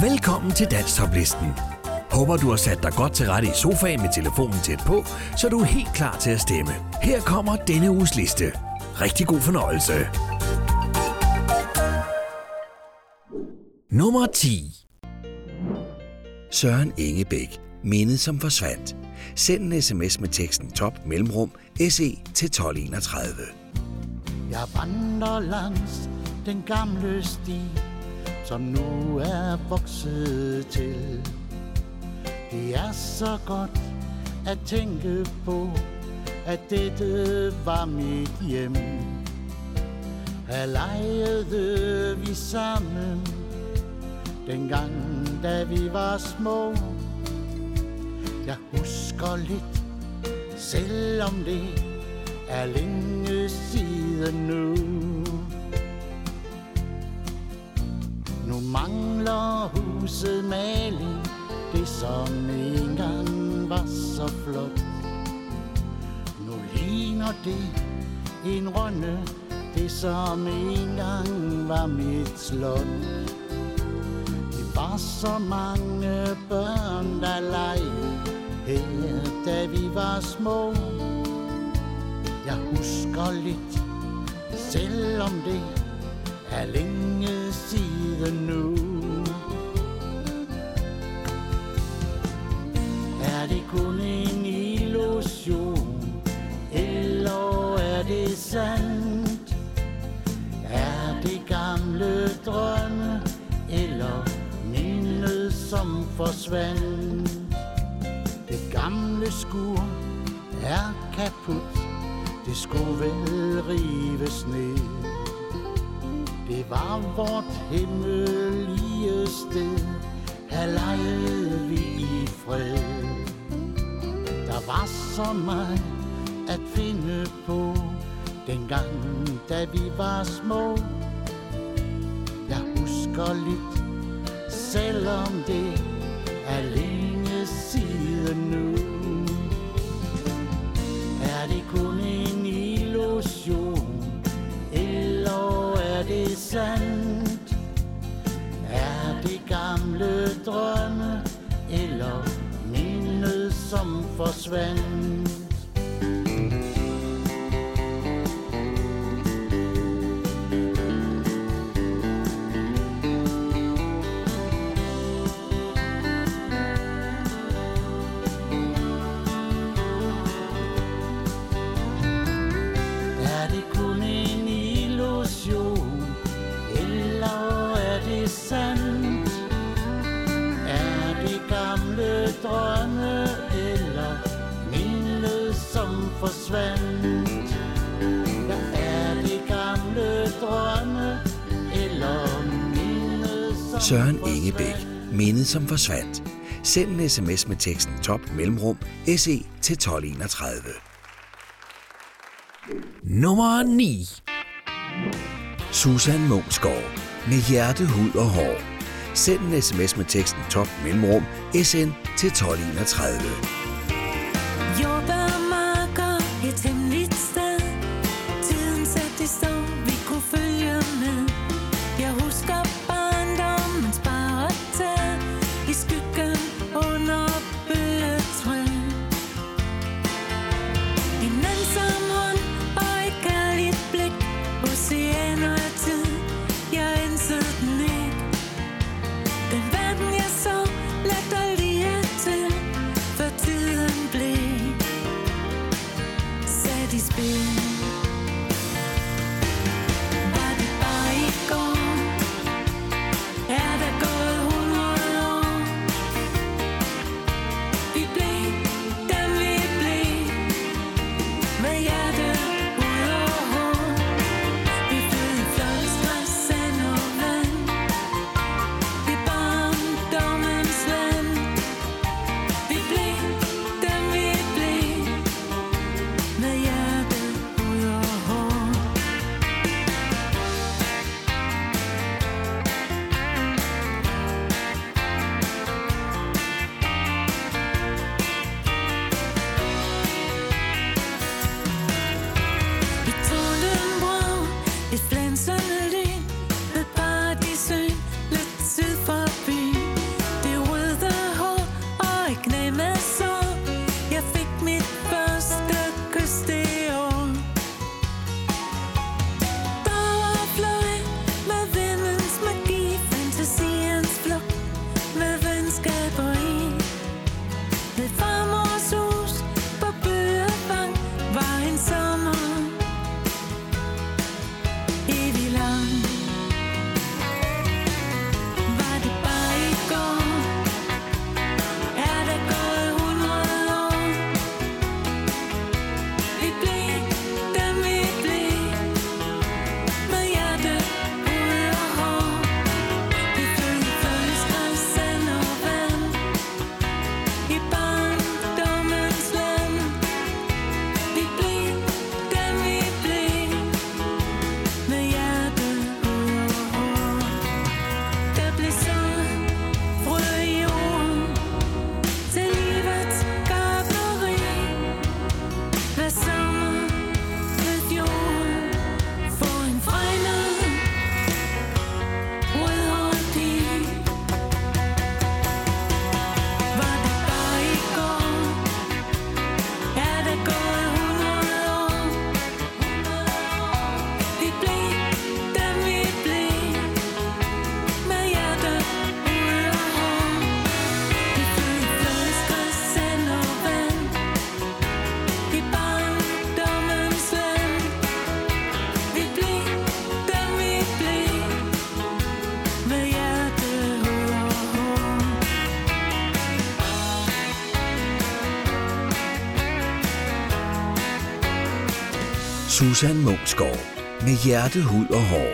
Velkommen til Danstoplisten. Håber du har sat dig godt til rette i sofaen med telefonen tæt på, så du er helt klar til at stemme. Her kommer denne uges liste. Rigtig god fornøjelse. Nummer 10 Søren Ingebæk. Mindet som forsvandt. Send en sms med teksten top mellemrum SE til 1231. Jeg vandrer langs den gamle sti, som nu er vokset til. Det er så godt at tænke på, at dette var mit hjem. Her legede vi sammen, dengang da vi var små. Jeg husker lidt, selvom det er længe siden nu. Nu mangler huset maling, det som engang var så flot. Nu ligner det en runde, det som engang var mit slot. Det var så mange børn, der legede her, da vi var små. Jeg husker lidt, selvom det er længe siden nu. Er det kun en illusion, eller er det sandt? Er det gamle drømme, eller mindet som forsvandt? Det gamle skur er kaput, det skulle vel rives ned. Det var vort himmelige sted, her legede vi i fred. Der var så meget at finde på, dengang da vi var små. Jeg husker lidt, selvom det er som forsvandt? Søren? Ingebæk. Mindet som forsvandt. Send en sms med teksten top mellemrum SE til 1231. Nummer 9 Susan Mungsgaard. Med hjerte, hud og hår. Send en sms med teksten top mellemrum SN til 1231. Susan Munksgaard. Med hjerte, hud og hår.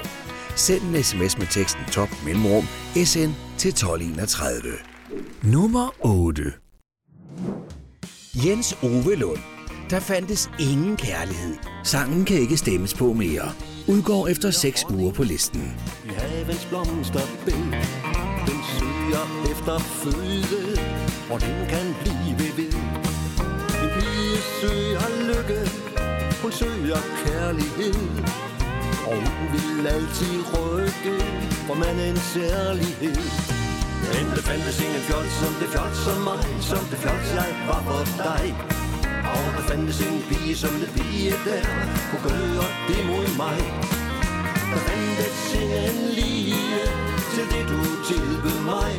Send en sms med teksten top mellemrum SN til 1231. Nummer 8. Jens Ove Lund. Der fandtes ingen kærlighed. Sangen kan ikke stemmes på mere. Udgår efter 6 uger på listen. I havens blomsterbed Den søger efter føde og den kan blive ved En pige søger hun søger kærlighed Og hun vil altid rykke For mandens særlighed. Men der fandtes ingen fjol som det fjol som mig Som det fjol jeg var for dig. Og der fandtes ingen pige som det pige der Kunne gøre det mod mig. Der fandtes ingen lige til det du tilbød mig.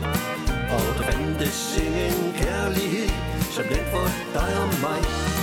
Og der fandtes ingen kærlighed som den for dig og mig.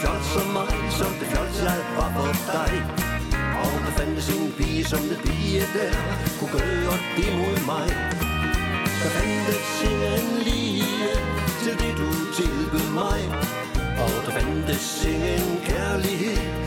Fjols som mig Som det fjols jeg var for dig. Og der fandtes en pige som det pige der Kunne gøre det mod mig. Der fandtes en lige Til det du tilbød mig. Og der fandtes en kærlighed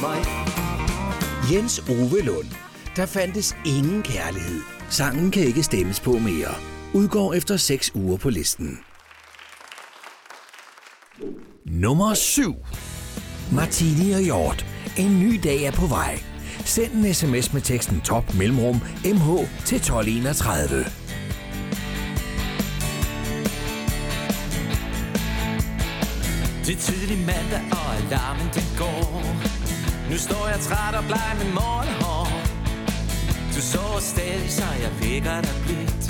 mig Jens Ove Lund. Der fandtes ingen kærlighed. Sangen kan ikke stemmes på mere. Udgår efter 6 uger på listen. Nummer 7. Martini og Hjort. En ny dag er på vej. Send en sms med teksten top mellemrum mh til 1231. Det er tidlig mandag, og alarmen den går nu står jeg træt og bleg med morgenhår Du så stadig, så jeg vækker dig blidt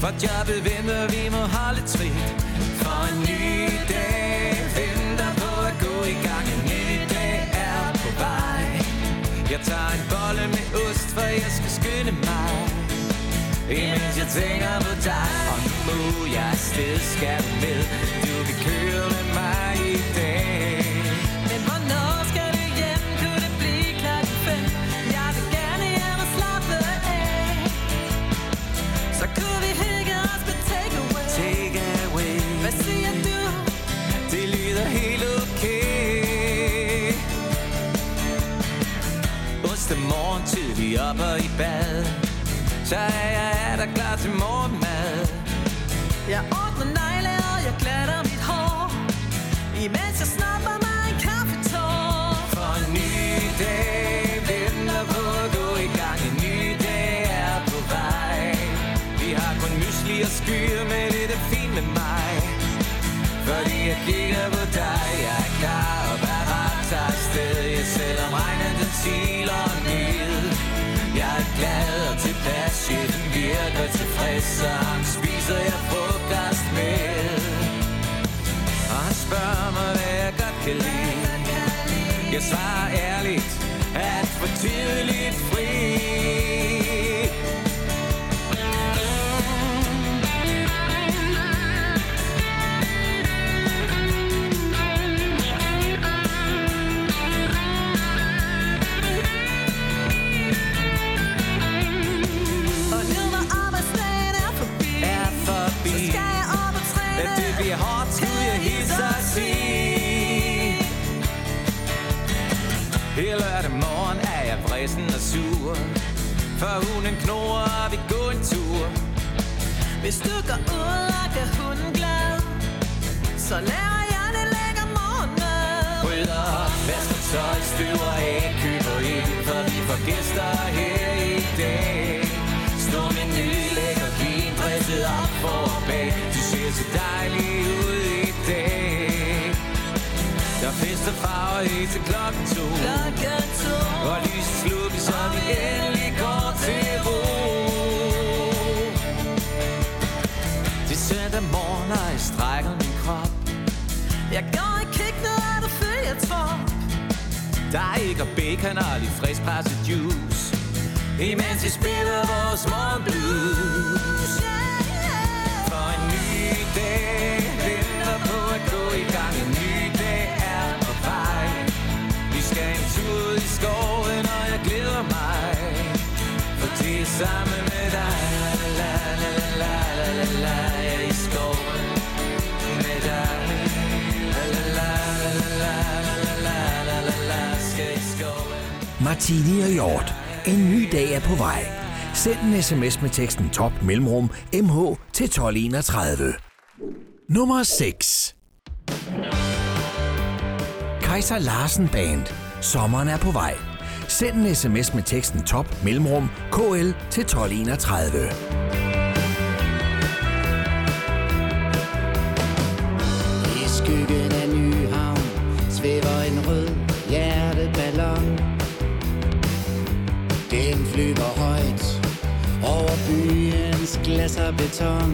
For jobbet venter, vi må holde trit. For en ny dag venter på at gå i gang. En ny dag er på vej. Jeg tager en bolle med ost, for jeg skal skynde mig. Imens jeg tænker på dig Og nu må jeg afsted, skal du med. Du kan køre med mig næste morgen tidlig op og i bad Så er jeg er der klar til morgenmad Jeg ordner negle, og jeg glatter mit hår. Imens jeg snapper mig virker tilfreds Så ham spiser jeg frokost med. Og han spørger mig, hvad jeg godt kan lide. Jeg svarer ærligt, at for tidligt hunden knurrer, vi går en tur. Hvis du går ud og gør hunden glad Så laver jeg det lækker morgenmad. Rydder op, vasker tøj, støver af, køber ind For vi får gæster her i dag. Stor menu, lækker vin, dresset op for bag Du ser så dejlig ud i dag. Der er fest og farver helt til klokken to. Klokken to. Og lyset slukkes, så vi endelig mandag morgen, og jeg strækker min krop? Jeg går i køkkenet, og du følger trop Der er ikke og bacon og lidt frisk presset juice. Imens vi spiller vores morgenblues For en ny dag venter på at gå i gang. En ny dag er på vej. Vi skal en tur ud i skoven, og jeg glæder mig. For det er sammen med dig. Martini og Hjort. En ny dag er på vej. Send en sms med teksten top mellemrum mh til 1231. Nummer 6. Kaiser Larsen Band. Sommeren er på vej. Send en sms med teksten top mellemrum kl til 1231. I skyggen flyver højt over byens glas og beton.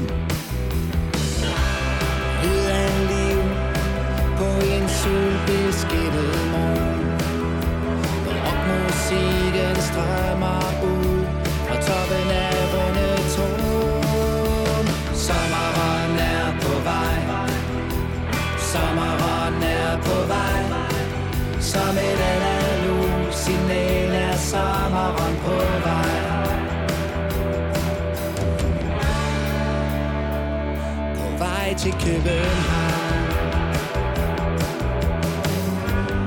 Lyd af liv på en solbeskættet morgen. Hvor rockmusikken strømmer ud fra toppen af Rundetårn. Sommeren er på vej. Sommeren er på vej Som et andet sommeren på vej. På vej til København.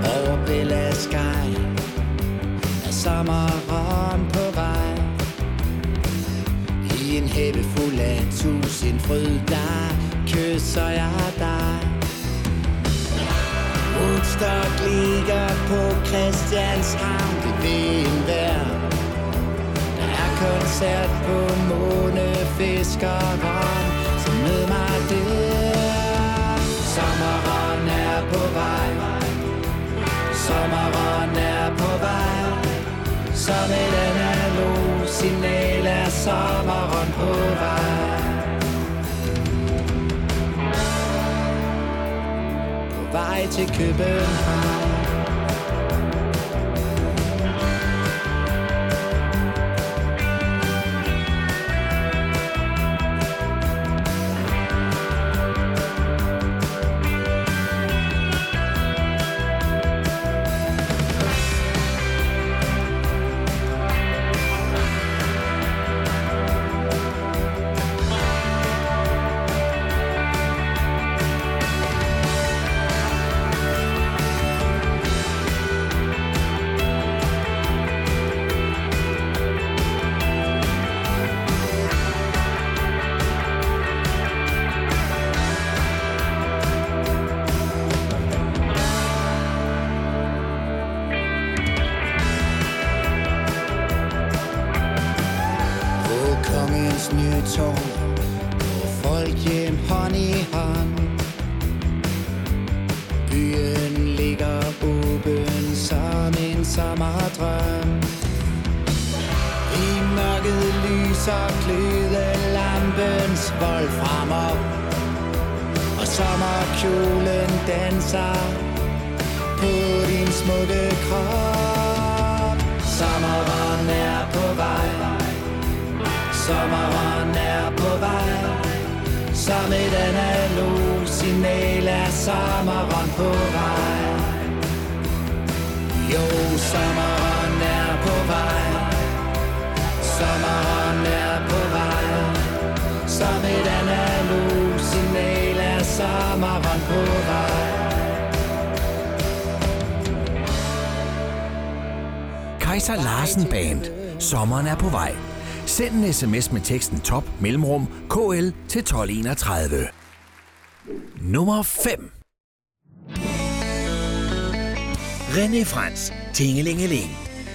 Over Bella Sky Er sommeren på vej. I en hæppe fuld af tusind fryd Der kysser jeg dig. Rostock ligger på Christianshavn. Det ved en vær Der er koncert på Månefiskeren. Så mød mig der. Sommeren er på vej. Sommeren er på vej. Som et analog signal er sommeren på vej. by Jacobenheim. Byen ligger åben som en sommerdrøm. I mørket lyser glødelampens vold frem op Og sommerkjolen danser på din smukke krop. Sommeren er på vej. Sommeren er på vej. Som et analog signal er sommeren på vej Jo, sommeren er på vej Sommeren er på vej Som et analog signal er sommeren på vej Kaiser Larsen Band. Sommeren er på vej. Send en sms med teksten top mellemrum KL til 1231. Nummer 5. René Frans, Tingelingeling.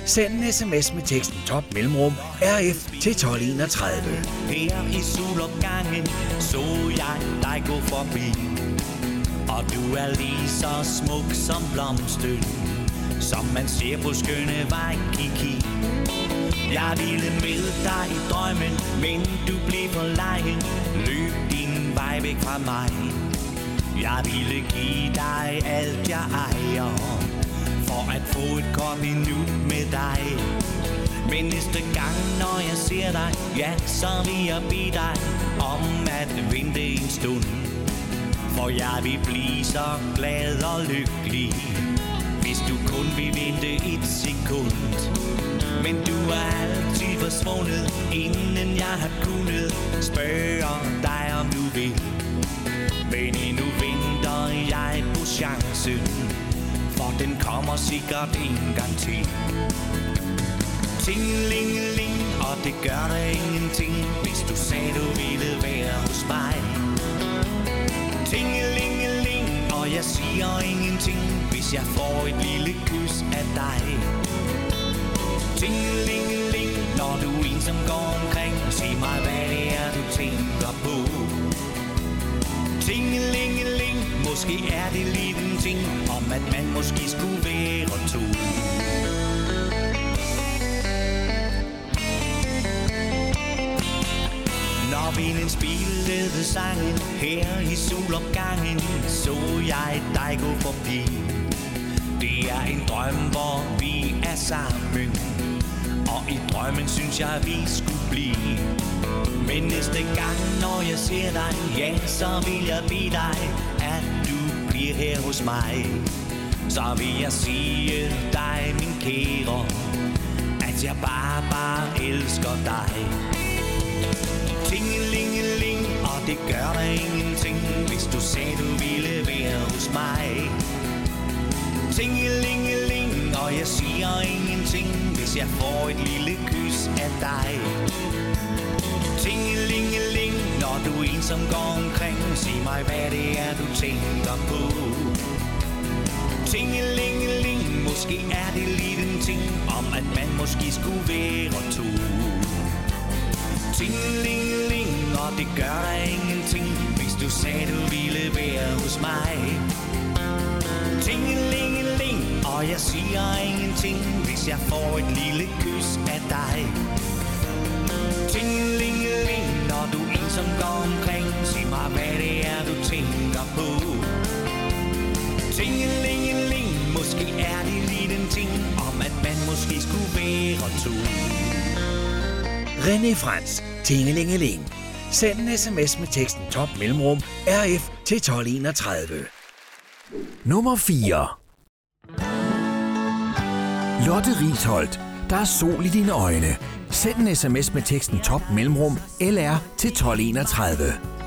Send en sms med teksten top mellemrum RF til 1231. Her i solopgangen så jeg dig gå forbi Og du er lige så smuk som blomsten Som man ser på skønne vej Kiki Jeg ville med dig i drømmen Men du blev for lejen Løb din vej væk fra mig Jeg ville give dig alt jeg ejer For at få et godt minut med dig men næste gang, når jeg ser dig, ja, så vil jeg bede dig om at vente en stund. For jeg vil blive så glad og lykkelig, hvis du kun vil vente et sekund. Men du er alt forsvundet, inden jeg har kunnet spørge dig, om du vil. Men endnu venter jeg på chancen, for den kommer sikkert en gang til. Tingelingeling, og det gør der ingenting, hvis du sagde, du ville være hos mig. Tingelingeling, og jeg siger ingenting, hvis jeg får et lille kys af dig. Tingelingeling, når du ensom går omkring, sig mig, hvad det er, du tænker på. Tingelingeling, måske er det lige den ting, om at man måske skulle være to. Når vinden spillede sangen her i solopgangen, så jeg dig gå forbi. Det er en drøm, hvor vi er sammen, i drømmen synes jeg, vi skulle blive. Men næste gang, når jeg ser dig, ja, så vil jeg bede dig, at du bliver her hos mig. Så vil jeg sige dig, min kære, at jeg bare, bare elsker dig. Tingelingeling, og det gør der ingenting, hvis du sagde, du ville være hos mig. Tingelingeling, og jeg siger ingenting, hvis jeg får et lille kys af dig. Tingelingeling, når du ensom går omkring, sig mig, hvad det er, du tænker på. Tingelingeling, måske er det lige en ting, om at man måske skulle være to. Tingelingeling, og det gør der ingenting, hvis du sagde, du ville være hos mig. Tingeling og jeg siger ingenting, hvis jeg får et lille kys af dig. Tingelingeling, når du ensom går omkring, sig mig, hvad det er, du tænker på. Tingelingeling, måske er det lige den ting, om at man måske skulle være to. René Frans, Tingelingeling. Send en sms med teksten top mellemrum RF til 1231. Nummer 4. Lotte Risholdt. Der er sol i dine øjne. Send en sms med teksten top mellemrum LR til 1231.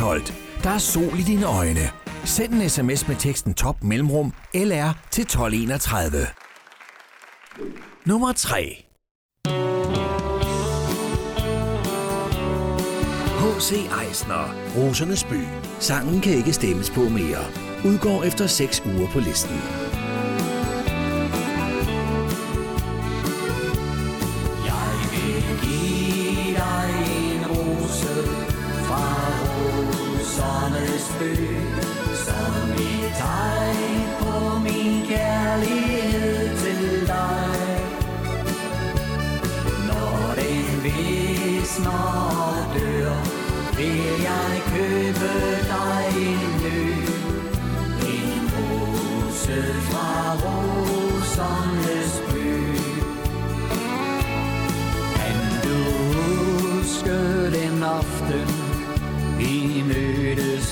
Lotte Der er sol i dine øjne. Send en sms med teksten top mellemrum LR til 1231. Nummer 3. H.C. Eisner, Rosernes by. Sangen kan ikke stemmes på mere. Udgår efter 6 uger på listen.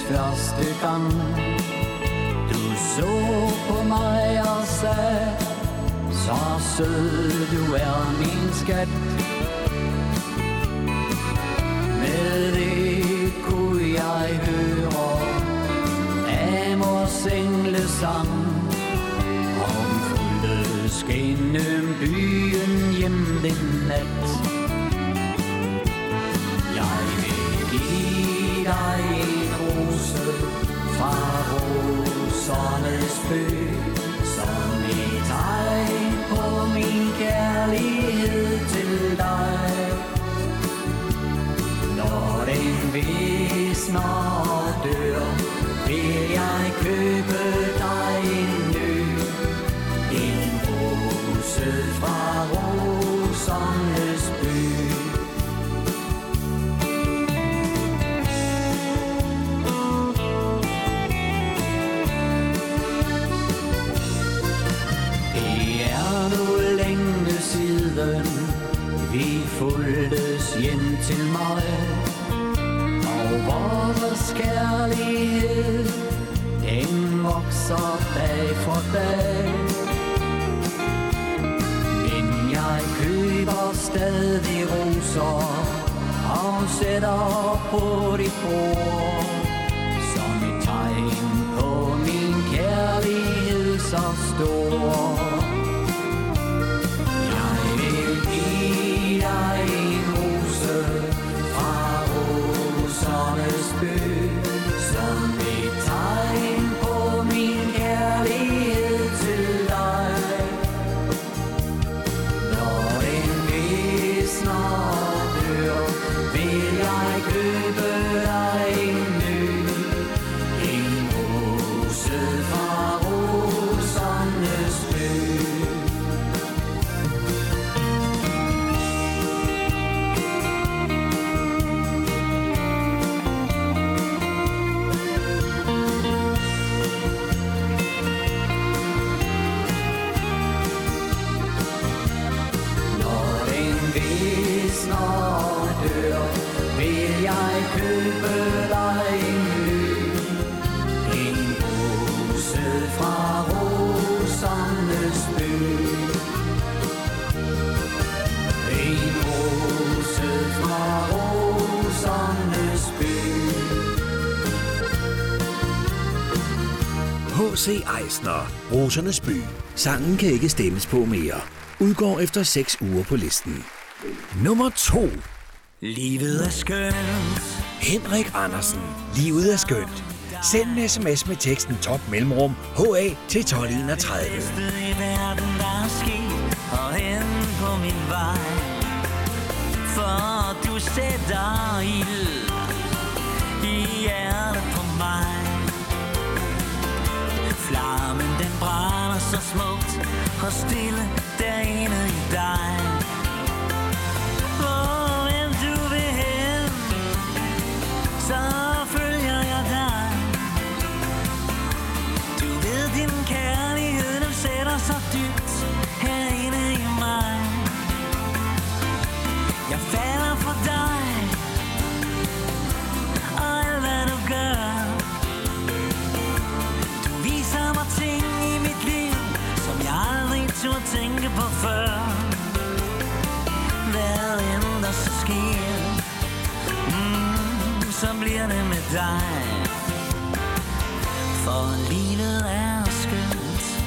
Første gang? Du så på mig og sagde, så sød du er min skat. Med det kunne jeg høre Amors englesang Om fulgtes gennem byen hjem den nat Jeg vil give dig rosernes by Som et tegn på min kærlighed til dig. Når den visner og dør, vil jeg købe til mig. Og vores kærlighed, den vokser dag for dag. Men jeg køber stadig roser og sætter på dit bord. Som et tegn på min kærlighed så stor. H.C. Eisner, Rosernes by. Sangen kan ikke stemmes på mere. Udgår efter 6 uger på listen. Nummer 2. Livet er skønt. Henrik Andersen. Livet er skønt. Send en sms med teksten top mellemrum HA til 1231. bedste i verden, der er sket og hen på min vej. For du sætter ild i hjertet så smukt og stille derinde i dig. Hvor end du vil hen, så følger jeg dig. Du ved, din kærlighed, den sætter sig dybt tænke på før. Hvad end der så sker, mm, så bliver det med dig. For livet er skønt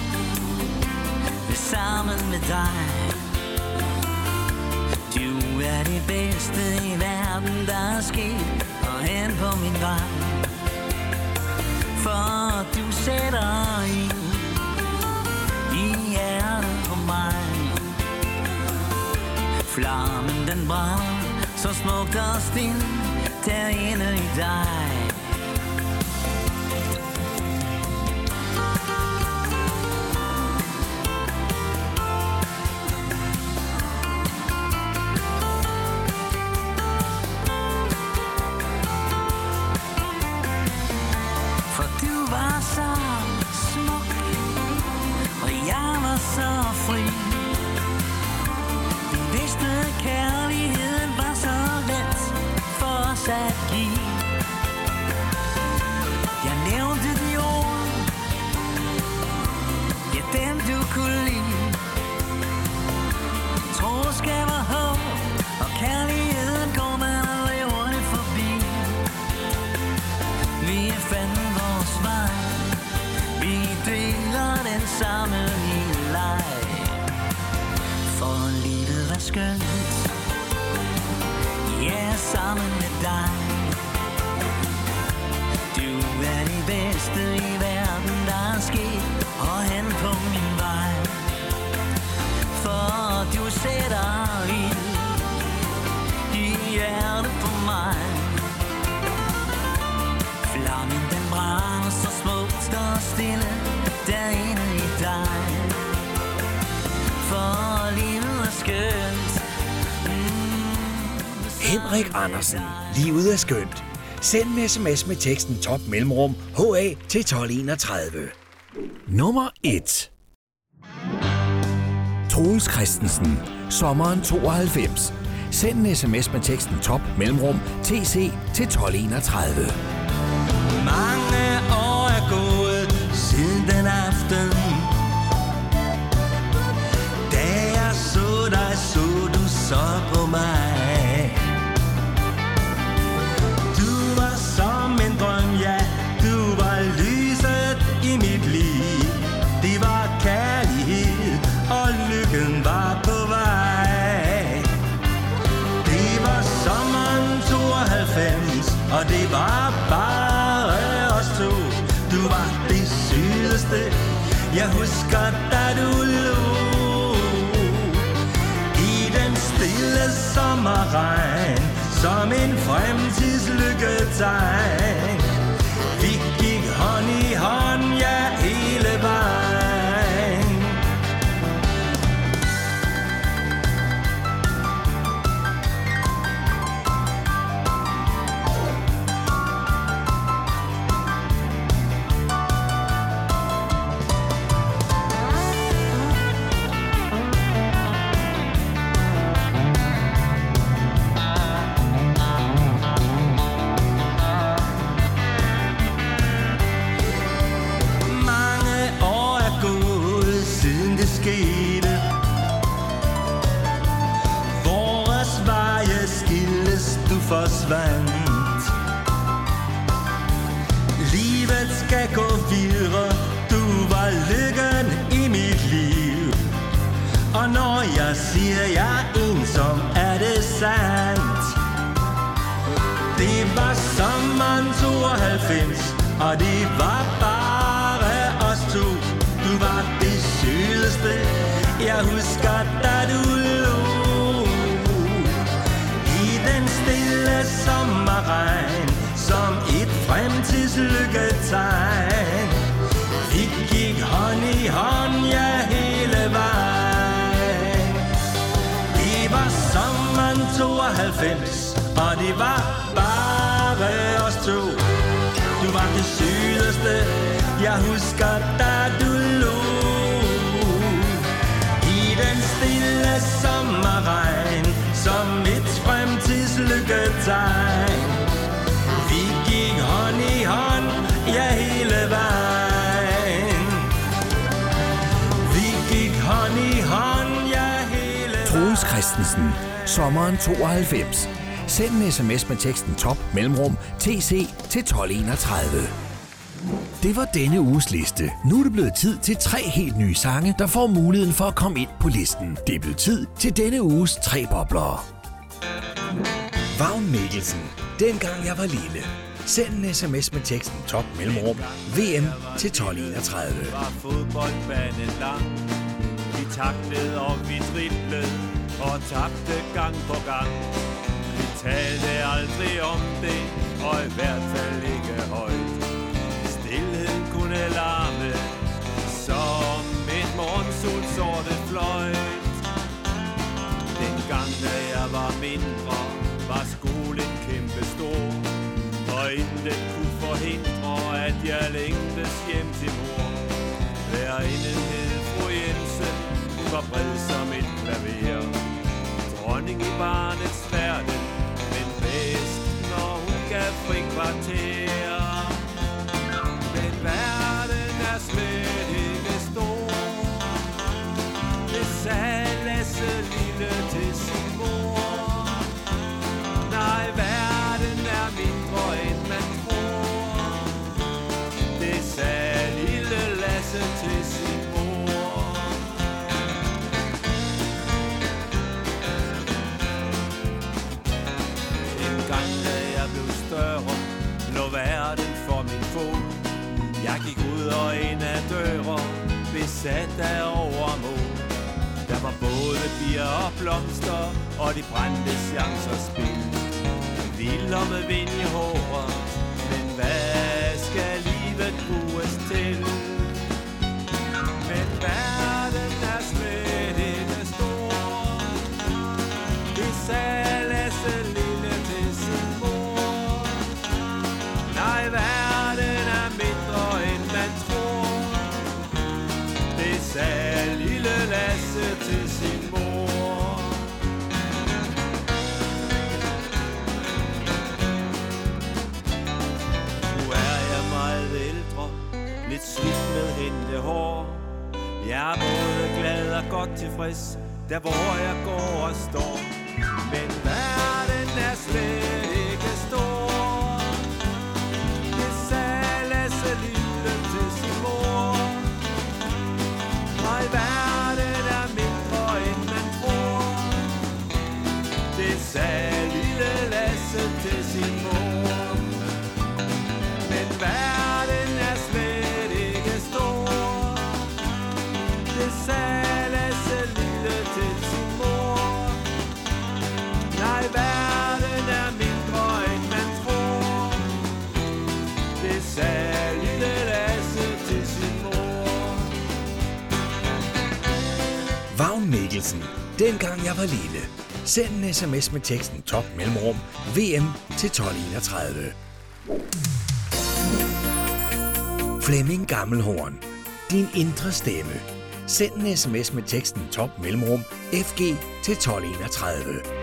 Sammen med dig. Du er det bedste i verden, der er sket Og hen på min vej. For du sætter i Flammen den brænder så smukt og stille derinde i dig. Er sket Og hen på min vej For du sætter ild I hjertet på mig Flammen den brænder så smukt og stille derinde i dig For livet er skønt Henrik Andersen. Livet er skønt. Send en sms med teksten top mellemrum HA til 1231. Nummer 1. Troels Christensen. Sommeren 92. Send en sms med teksten top mellemrum TC til 1231. Mange år er gået siden den aften Da jeg så dig, så du så som en fremtidslykke fremtidslykketegn. Jeg husker, dig du lå. I den stille sommerregn, som et fremtidslykketegn. Vi gik hånd i hånd, ja, hele vejen. Vi gik hånd i hånd, ja, hele Troels Christensen. Sommeren 92. Send en sms med teksten top mellemrum TC til 1231. Det var denne uges liste. Nu er det blevet tid til tre helt nye sange, der får muligheden for at komme ind på listen. Det er blevet tid til denne uges tre bobler. Vagn Mikkelsen. Dengang jeg var lille. Send en sms med teksten top mellemrum VM til 1231. var fodboldbanen lang. Vi taklede og vi driblede og tabte gang på gang. Vi talte aldrig om det, og i hvert fald ikke højt. Stilheden kunne larme, som et morgensol sorte fløjt. Dengang da jeg var mindre, var skolen kæmpe stor. Og intet kunne forhindre, at jeg længtes hjem til mor. Hver Lærerinden hed fru Jensen, hun var bred som et klaver. Dronning i barnets verden, Jeg gik ud og ind ad døre, besat af overmod. Der var både bier og blomster, og de brændte chancer spil. Vilder med vind i håret, men hvad skal livet bruges er både glad og godt tilfreds, der hvor jeg går og står. Var lille. Send en sms med teksten top mellemrum VM til 1231. Flemming Gammelhorn. Din indre stemme. Send en sms med teksten top mellemrum FG til 1231.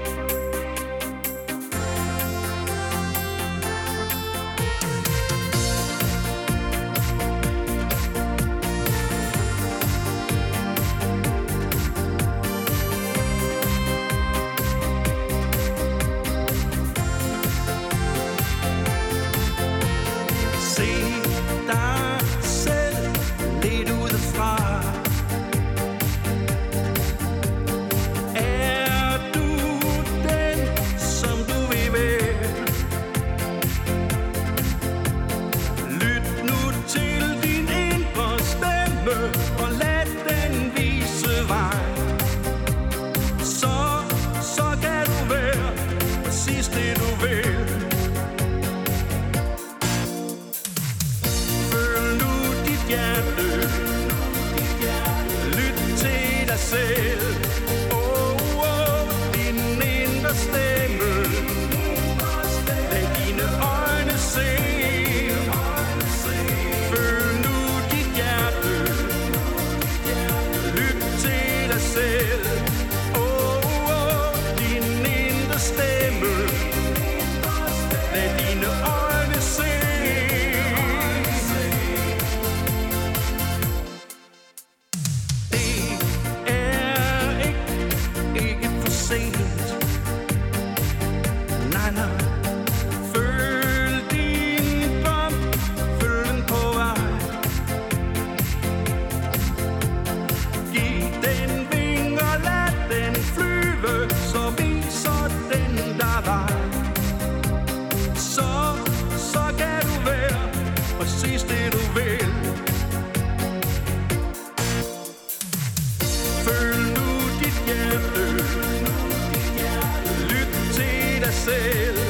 sail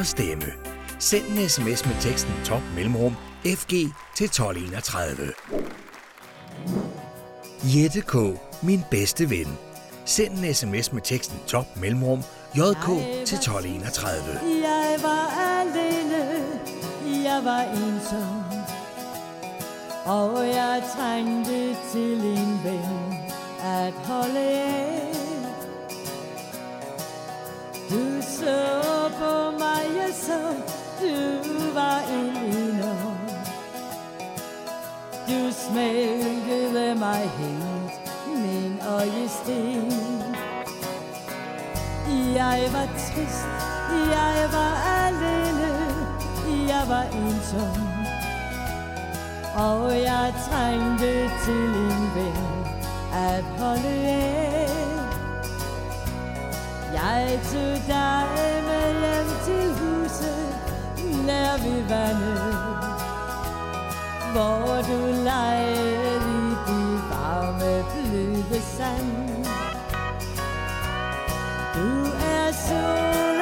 Din stemme. Send en sms med teksten top mellemrum FG til 1231. Jette K. Min bedste ven. Send en sms med teksten top mellemrum JK til 1231. Jeg var alene, jeg var ensom Og jeg trængte til en ven at holde af Du så som du var en enorm Du smeltede mig helt, min øjesten. Jeg var trist, jeg var alene, jeg var ensom. Og jeg trængte til en ven at holde af. Jeg tog dig med hjem til huset nær ved vandet Hvor du legede i de varme bløde sand. Du er sol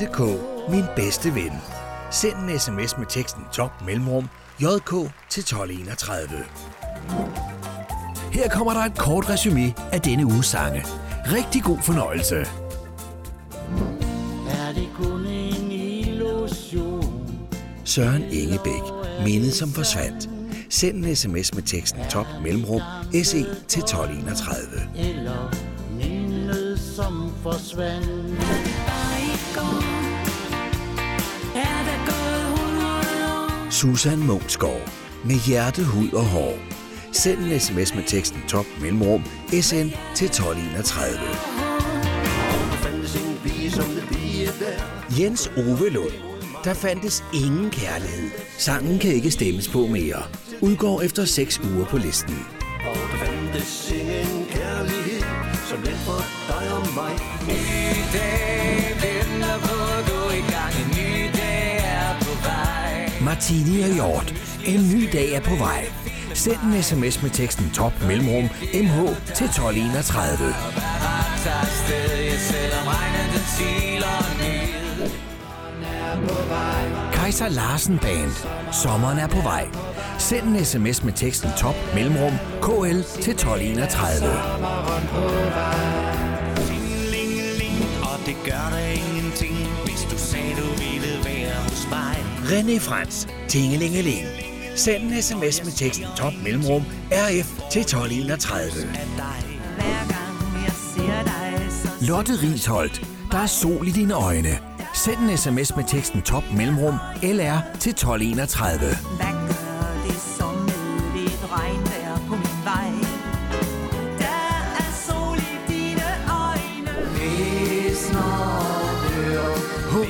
Jette K. Min bedste ven. Send en sms med teksten top mellemrum JK til 1231. Her kommer der et kort resume af denne uges sange. Rigtig god fornøjelse. Er det kun en illusion? Søren Ingebæk. Mindet som forsvandt. Send en sms med teksten top mellemrum SE til 1231. Eller mindet som forsvandt? Susan Mungsgaard. Med hjerte, hud og hår. Send en sms med teksten top mellemrum SN til 1231. Jens Ove Lund. Der fandtes ingen kærlighed. Sangen kan ikke stemmes på mere. Udgår efter 6 uger på listen. Og der fandtes ingen kærlighed som den for dig og mig. I dag på Martini og Hjort. En ny dag er på vej. Send en sms med teksten top mellemrum mh til 1231. Kaiser Larsen Band. Sommeren er på vej. Send en sms med teksten top mellemrum kl til 1231. Det gør det ingenting, René Frans. Tingelingeling. Send en sms med teksten top mellemrum rf til 1231. Lotte Risholdt. Der er sol i dine øjne. Send en sms med teksten top mellemrum lr til 1231.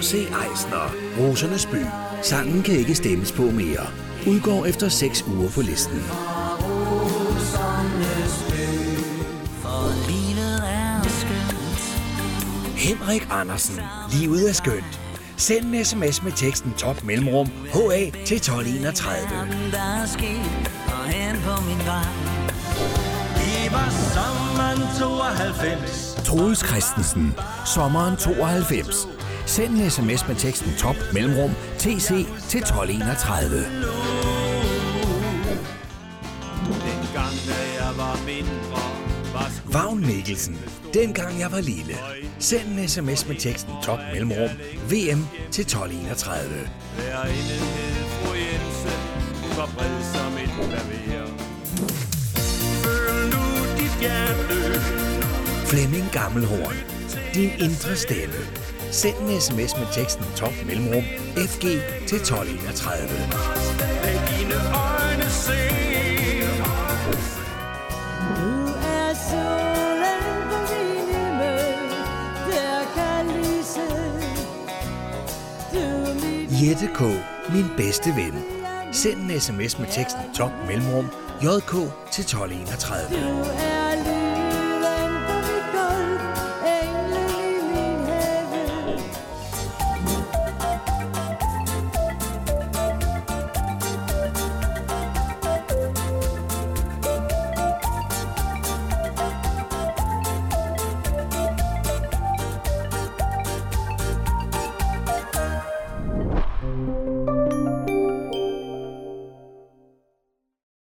H.C. Eisner. Rosernes by. Sangen kan ikke stemmes på mere. Udgår efter 6 uger på listen. Er. Henrik Andersen. Livet er skønt. Send en sms med teksten top mellemrum HA til 1231. Der er sket og hen på min vej. Var sommeren 92. Troels Christensen. Sommeren 92. Send en sms med teksten top mellemrum TC til 1231. Dengang da jeg var mindre, var sku- Vagn Mikkelsen. Dengang jeg var lille. Send en sms med teksten top mellemrum VM til 1231. Værinde hed fru Jensen, hun var bred som et klaver. Føl nu dit hjerte, Flemming Gammelhorn. Din indre stemme. Send en sms med teksten top mellemrum FG til 1231. lad dine øjne se. Du er solen på min himmel, der kan lyse. Du Jette K. Min bedste ven. Send en sms med teksten top mellemrum JK til 1231.